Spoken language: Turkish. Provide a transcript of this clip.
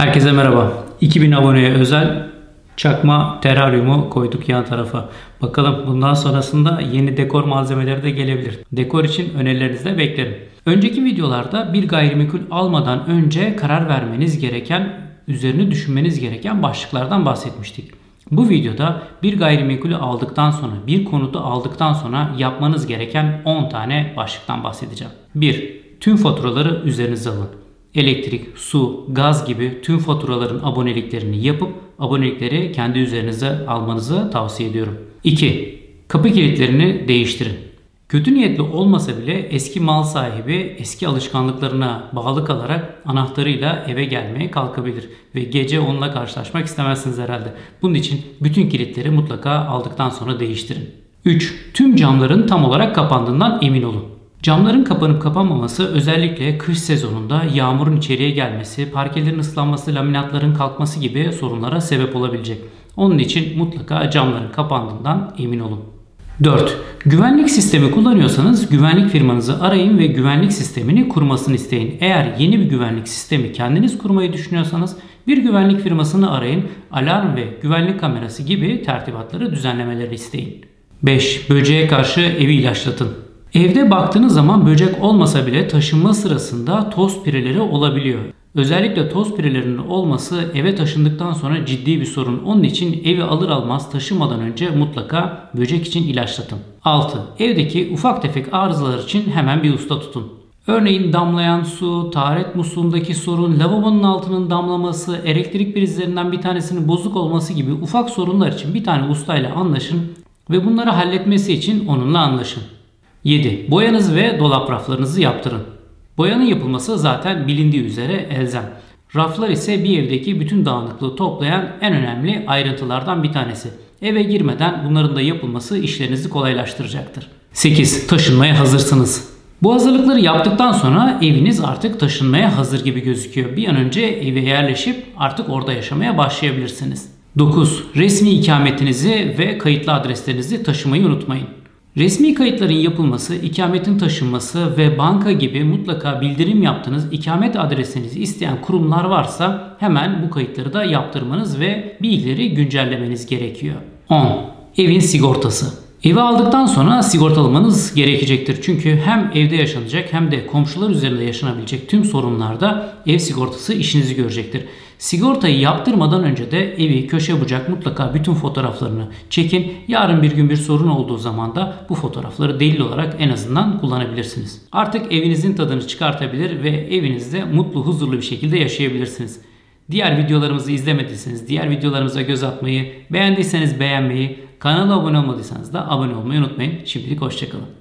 Herkese merhaba. 2000 aboneye özel çakma teraryumu koyduk yan tarafa. Bakalım bundan sonrasında yeni dekor malzemeleri de gelebilir. Dekor için önerilerinizi de beklerim. Önceki videolarda bir gayrimenkul almadan önce karar vermeniz gereken, üzerine düşünmeniz gereken başlıklardan bahsetmiştik. Bu videoda bir gayrimenkulü aldıktan sonra, bir konutu aldıktan sonra yapmanız gereken 10 tane başlıktan bahsedeceğim. 1. Tüm faturaları üzerinize alın elektrik, su, gaz gibi tüm faturaların aboneliklerini yapıp abonelikleri kendi üzerinize almanızı tavsiye ediyorum. 2. Kapı kilitlerini değiştirin. Kötü niyetli olmasa bile eski mal sahibi eski alışkanlıklarına bağlı kalarak anahtarıyla eve gelmeye kalkabilir ve gece onunla karşılaşmak istemezsiniz herhalde. Bunun için bütün kilitleri mutlaka aldıktan sonra değiştirin. 3. Tüm camların tam olarak kapandığından emin olun. Camların kapanıp kapanmaması özellikle kış sezonunda yağmurun içeriye gelmesi, parkelerin ıslanması, laminatların kalkması gibi sorunlara sebep olabilecek. Onun için mutlaka camların kapandığından emin olun. 4. Güvenlik sistemi kullanıyorsanız güvenlik firmanızı arayın ve güvenlik sistemini kurmasını isteyin. Eğer yeni bir güvenlik sistemi kendiniz kurmayı düşünüyorsanız bir güvenlik firmasını arayın, alarm ve güvenlik kamerası gibi tertibatları düzenlemeleri isteyin. 5. Böceğe karşı evi ilaçlatın. Evde baktığınız zaman böcek olmasa bile taşınma sırasında toz pireleri olabiliyor. Özellikle toz pirelerinin olması eve taşındıktan sonra ciddi bir sorun. Onun için evi alır almaz taşımadan önce mutlaka böcek için ilaçlatın. 6. Evdeki ufak tefek arızalar için hemen bir usta tutun. Örneğin damlayan su, taharet musluğundaki sorun, lavabonun altının damlaması, elektrik prizlerinden bir tanesinin bozuk olması gibi ufak sorunlar için bir tane ustayla anlaşın ve bunları halletmesi için onunla anlaşın. 7. Boyanız ve dolap raflarınızı yaptırın. Boyanın yapılması zaten bilindiği üzere elzem. Raflar ise bir evdeki bütün dağınıklığı toplayan en önemli ayrıntılardan bir tanesi. Eve girmeden bunların da yapılması işlerinizi kolaylaştıracaktır. 8. Taşınmaya hazırsınız. Bu hazırlıkları yaptıktan sonra eviniz artık taşınmaya hazır gibi gözüküyor. Bir an önce eve yerleşip artık orada yaşamaya başlayabilirsiniz. 9. Resmi ikametinizi ve kayıtlı adreslerinizi taşımayı unutmayın. Resmi kayıtların yapılması, ikametin taşınması ve banka gibi mutlaka bildirim yaptığınız ikamet adresinizi isteyen kurumlar varsa hemen bu kayıtları da yaptırmanız ve bilgileri güncellemeniz gerekiyor. 10. Evin sigortası. Evi aldıktan sonra sigortalamanız gerekecektir. Çünkü hem evde yaşanacak hem de komşular üzerinde yaşanabilecek tüm sorunlarda ev sigortası işinizi görecektir. Sigortayı yaptırmadan önce de evi köşe bucak mutlaka bütün fotoğraflarını çekin. Yarın bir gün bir sorun olduğu zaman da bu fotoğrafları delil olarak en azından kullanabilirsiniz. Artık evinizin tadını çıkartabilir ve evinizde mutlu huzurlu bir şekilde yaşayabilirsiniz. Diğer videolarımızı izlemediyseniz diğer videolarımıza göz atmayı, beğendiyseniz beğenmeyi, kanala abone olmadıysanız da abone olmayı unutmayın. Şimdilik hoşçakalın.